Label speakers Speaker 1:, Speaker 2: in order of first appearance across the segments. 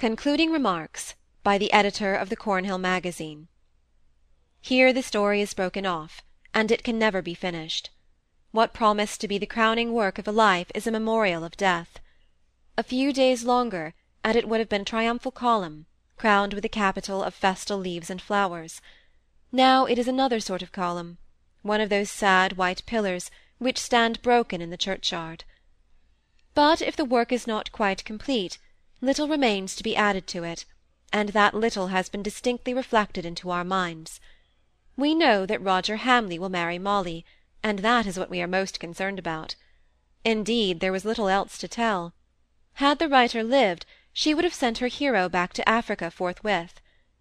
Speaker 1: CONCLUDING REMARKS by the Editor of the Cornhill Magazine. Here the story is broken off, and it can never be finished. What promised to be the crowning work of a life is a memorial of death. A few days longer, and it would have been a triumphal column, crowned with a capital of festal leaves and flowers. Now it is another sort of column, one of those sad white pillars which stand broken in the churchyard. But if the work is not quite complete, little remains to be added to it, and that little has been distinctly reflected into our minds. We know that Roger Hamley will marry Molly, and that is what we are most concerned about. Indeed, there was little else to tell. Had the writer lived, she would have sent her hero back to Africa forthwith;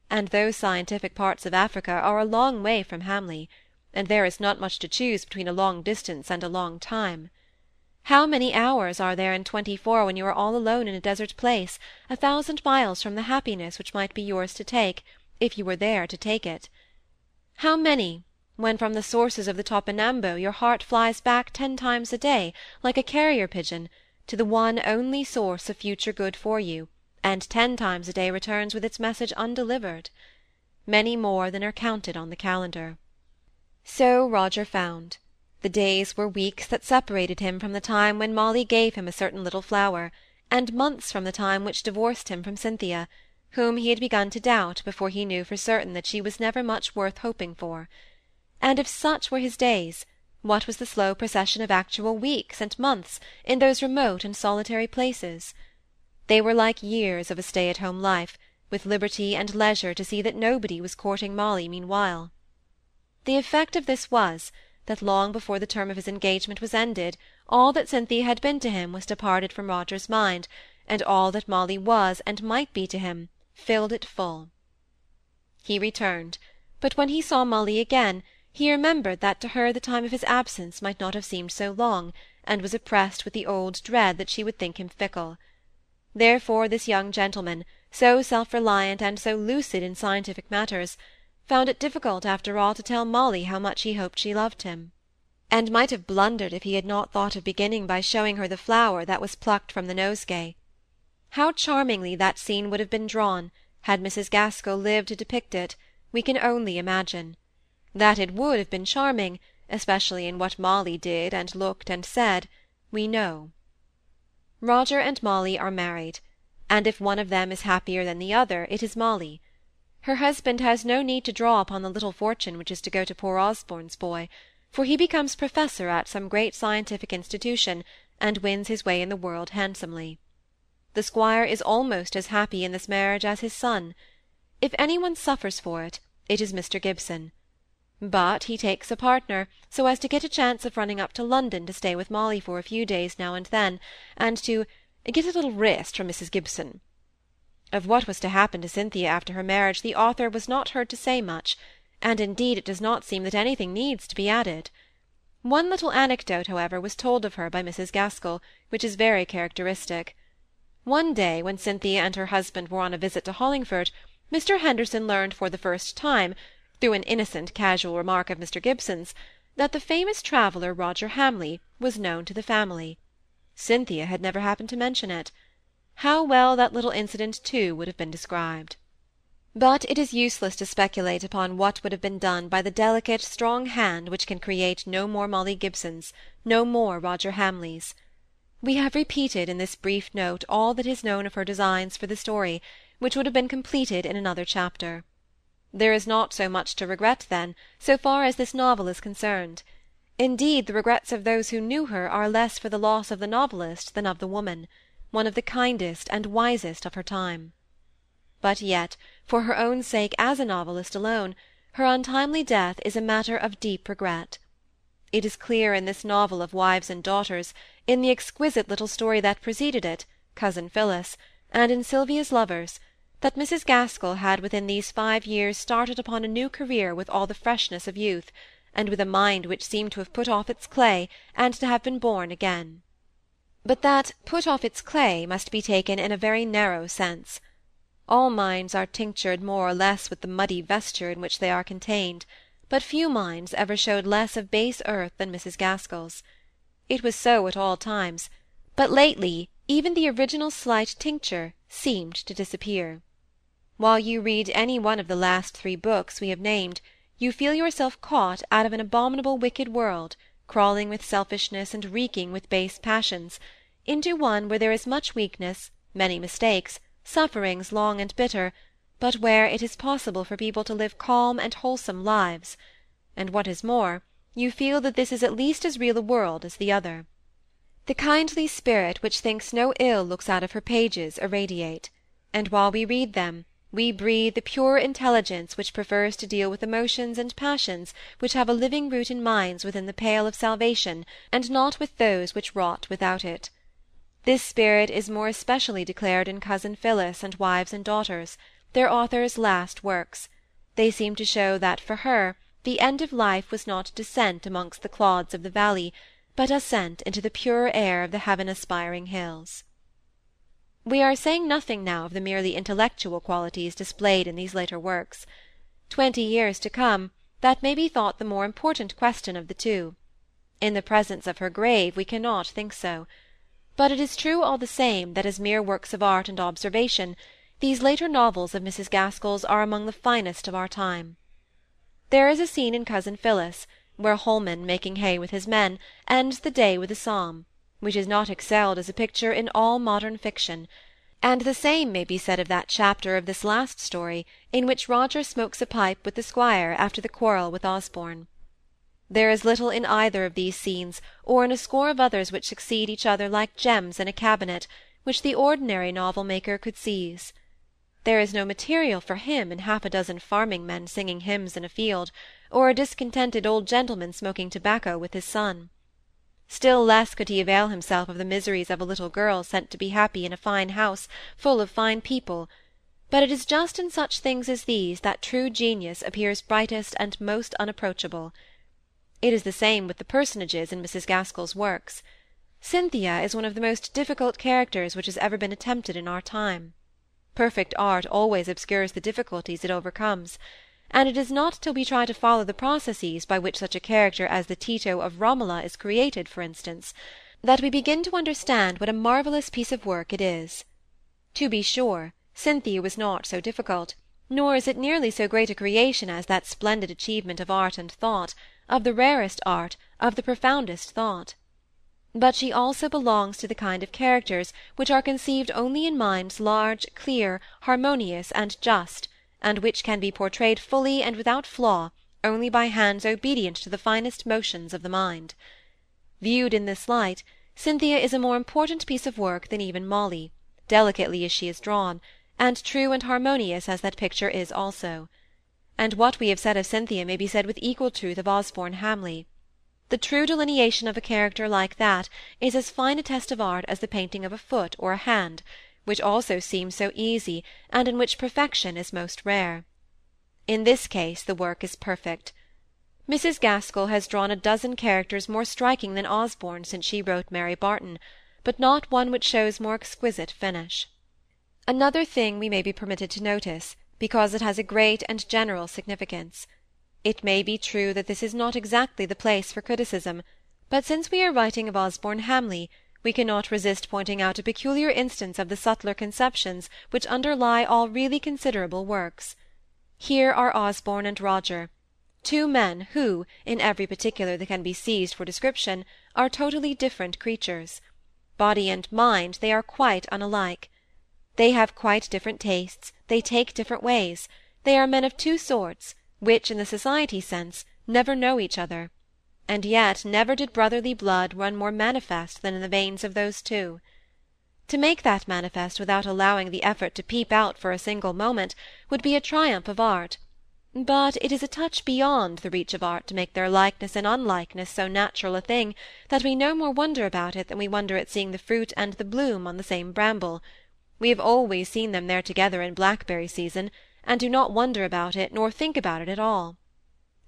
Speaker 1: and those scientific parts of Africa are a long way from Hamley, and there is not much to choose between a long distance and a long time. How many hours are there in twenty four when you are all alone in a desert place, a thousand miles from the happiness which might be yours to take, if you were there to take it? How many, when from the sources of the Topinambo your heart flies back ten times a day, like a carrier pigeon, to the one only source of future good for you, and ten times a day returns with its message undelivered? Many more than are counted on the calendar. So Roger found. The days were weeks that separated him from the time when Molly gave him a certain little flower, and months from the time which divorced him from Cynthia, whom he had begun to doubt before he knew for certain that she was never much worth hoping for. And if such were his days, what was the slow procession of actual weeks and months in those remote and solitary places? They were like years of a stay-at-home life, with liberty and leisure to see that nobody was courting Molly meanwhile. The effect of this was, that long before the term of his engagement was ended all that Cynthia had been to him was departed from Roger's mind, and all that Molly was and might be to him filled it full. He returned, but when he saw Molly again, he remembered that to her the time of his absence might not have seemed so long, and was oppressed with the old dread that she would think him fickle. Therefore this young gentleman, so self-reliant and so lucid in scientific matters, found it difficult after all to tell Molly how much he hoped she loved him, and might have blundered if he had not thought of beginning by showing her the flower that was plucked from the nosegay. How charmingly that scene would have been drawn, had Mrs. Gaskell lived to depict it, we can only imagine. That it would have been charming, especially in what Molly did and looked and said, we know. Roger and Molly are married, and if one of them is happier than the other, it is Molly. Her husband has no need to draw upon the little fortune which is to go to poor Osborne's boy, for he becomes professor at some great scientific institution, and wins his way in the world handsomely. The squire is almost as happy in this marriage as his son. If any one suffers for it, it is Mr. Gibson. But he takes a partner, so as to get a chance of running up to London to stay with Molly for a few days now and then, and to get a little rest from Mrs. Gibson. Of what was to happen to Cynthia after her marriage the author was not heard to say much, and indeed it does not seem that anything needs to be added. One little anecdote, however, was told of her by Mrs. Gaskell, which is very characteristic. One day, when Cynthia and her husband were on a visit to Hollingford, Mr. Henderson learned for the first time, through an innocent casual remark of Mr. Gibson's, that the famous traveller Roger Hamley was known to the family. Cynthia had never happened to mention it how well that little incident too would have been described. But it is useless to speculate upon what would have been done by the delicate, strong hand which can create no more Molly Gibsons, no more Roger Hamleys. We have repeated in this brief note all that is known of her designs for the story, which would have been completed in another chapter. There is not so much to regret, then, so far as this novel is concerned. Indeed, the regrets of those who knew her are less for the loss of the novelist than of the woman one of the kindest and wisest of her time. But yet, for her own sake as a novelist alone, her untimely death is a matter of deep regret. It is clear in this novel of wives and daughters, in the exquisite little story that preceded it, Cousin Phillis, and in Sylvia's lovers, that Mrs. Gaskell had within these five years started upon a new career with all the freshness of youth, and with a mind which seemed to have put off its clay and to have been born again but that put off its clay must be taken in a very narrow sense. All minds are tinctured more or less with the muddy vesture in which they are contained, but few minds ever showed less of base earth than Mrs. Gaskell's. It was so at all times, but lately even the original slight tincture seemed to disappear. While you read any one of the last three books we have named, you feel yourself caught out of an abominable wicked world, crawling with selfishness and reeking with base passions, into one where there is much weakness, many mistakes, sufferings long and bitter, but where it is possible for people to live calm and wholesome lives; and what is more, you feel that this is at least as real a world as the other. The kindly spirit which thinks no ill looks out of her pages irradiate, and while we read them, we breathe the pure intelligence which prefers to deal with emotions and passions which have a living root in minds within the pale of salvation, and not with those which rot without it. This spirit is more especially declared in cousin Phillis and Wives and Daughters, their author's last works. They seem to show that for her the end of life was not descent amongst the clods of the valley, but ascent into the purer air of the heaven-aspiring hills. We are saying nothing now of the merely intellectual qualities displayed in these later works. Twenty years to come, that may be thought the more important question of the two. In the presence of her grave we cannot think so. But it is true all the same that as mere works of art and observation these later novels of Mrs. Gaskell's are among the finest of our time. There is a scene in Cousin Phillis, where Holman, making hay with his men, ends the day with a psalm, which is not excelled as a picture in all modern fiction, and the same may be said of that chapter of this last story in which Roger smokes a pipe with the squire after the quarrel with Osborne. There is little in either of these scenes, or in a score of others which succeed each other like gems in a cabinet, which the ordinary novel maker could seize. There is no material for him in half a dozen farming men singing hymns in a field, or a discontented old gentleman smoking tobacco with his son. Still less could he avail himself of the miseries of a little girl sent to be happy in a fine house full of fine people, but it is just in such things as these that true genius appears brightest and most unapproachable. It is the same with the personages in Mrs. Gaskell's works. Cynthia is one of the most difficult characters which has ever been attempted in our time. Perfect art always obscures the difficulties it overcomes, and it is not till we try to follow the processes by which such a character as the Tito of Romola is created, for instance, that we begin to understand what a marvellous piece of work it is. To be sure, Cynthia was not so difficult, nor is it nearly so great a creation as that splendid achievement of art and thought, of the rarest art, of the profoundest thought but she also belongs to the kind of characters which are conceived only in minds large, clear, harmonious, and just, and which can be portrayed fully and without flaw only by hands obedient to the finest motions of the mind. Viewed in this light, Cynthia is a more important piece of work than even Molly, delicately as she is drawn, and true and harmonious as that picture is also. And what we have said of Cynthia may be said with equal truth of Osborne Hamley. The true delineation of a character like that is as fine a test of art as the painting of a foot or a hand, which also seems so easy, and in which perfection is most rare. In this case the work is perfect. Mrs. Gaskell has drawn a dozen characters more striking than Osborne since she wrote Mary Barton, but not one which shows more exquisite finish. Another thing we may be permitted to notice, because it has a great and general significance. It may be true that this is not exactly the place for criticism, but since we are writing of Osborne Hamley, we cannot resist pointing out a peculiar instance of the subtler conceptions which underlie all really considerable works. Here are Osborne and Roger, two men who, in every particular that can be seized for description, are totally different creatures. Body and mind they are quite unlike. They have quite different tastes, they take different ways, they are men of two sorts, which, in the society sense, never know each other, and yet never did brotherly blood run more manifest than in the veins of those two. To make that manifest without allowing the effort to peep out for a single moment would be a triumph of art, but it is a touch beyond the reach of art to make their likeness and unlikeness so natural a thing that we no more wonder about it than we wonder at seeing the fruit and the bloom on the same bramble. We have always seen them there together in blackberry season, and do not wonder about it nor think about it at all.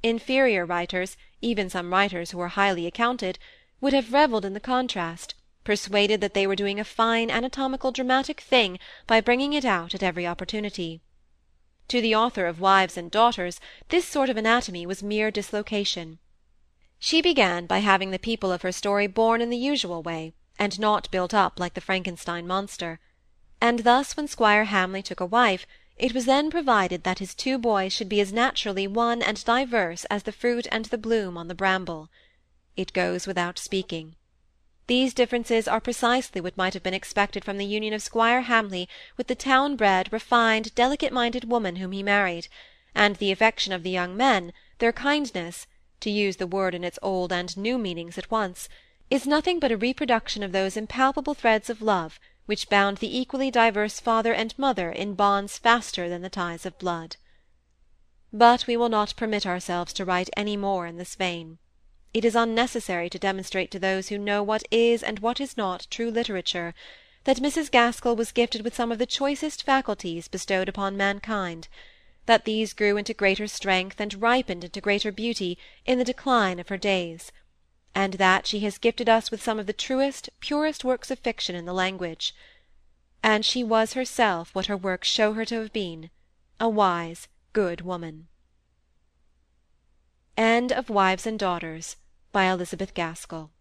Speaker 1: Inferior writers, even some writers who are highly accounted, would have revelled in the contrast, persuaded that they were doing a fine anatomical dramatic thing by bringing it out at every opportunity. To the author of Wives and Daughters this sort of anatomy was mere dislocation. She began by having the people of her story born in the usual way, and not built up like the Frankenstein monster; and thus when Squire Hamley took a wife, it was then provided that his two boys should be as naturally one and diverse as the fruit and the bloom on the bramble. It goes without speaking. These differences are precisely what might have been expected from the union of Squire Hamley with the town bred, refined, delicate minded woman whom he married, and the affection of the young men, their kindness to use the word in its old and new meanings at once is nothing but a reproduction of those impalpable threads of love which bound the equally diverse father and mother in bonds faster than the ties of blood. But we will not permit ourselves to write any more in this vein. It is unnecessary to demonstrate to those who know what is and what is not true literature, that Mrs. Gaskell was gifted with some of the choicest faculties bestowed upon mankind, that these grew into greater strength and ripened into greater beauty in the decline of her days and that she has gifted us with some of the truest, purest works of fiction in the language. And she was herself what her works show her to have been, a wise, good woman. End of Wives and Daughters, by Elizabeth Gaskell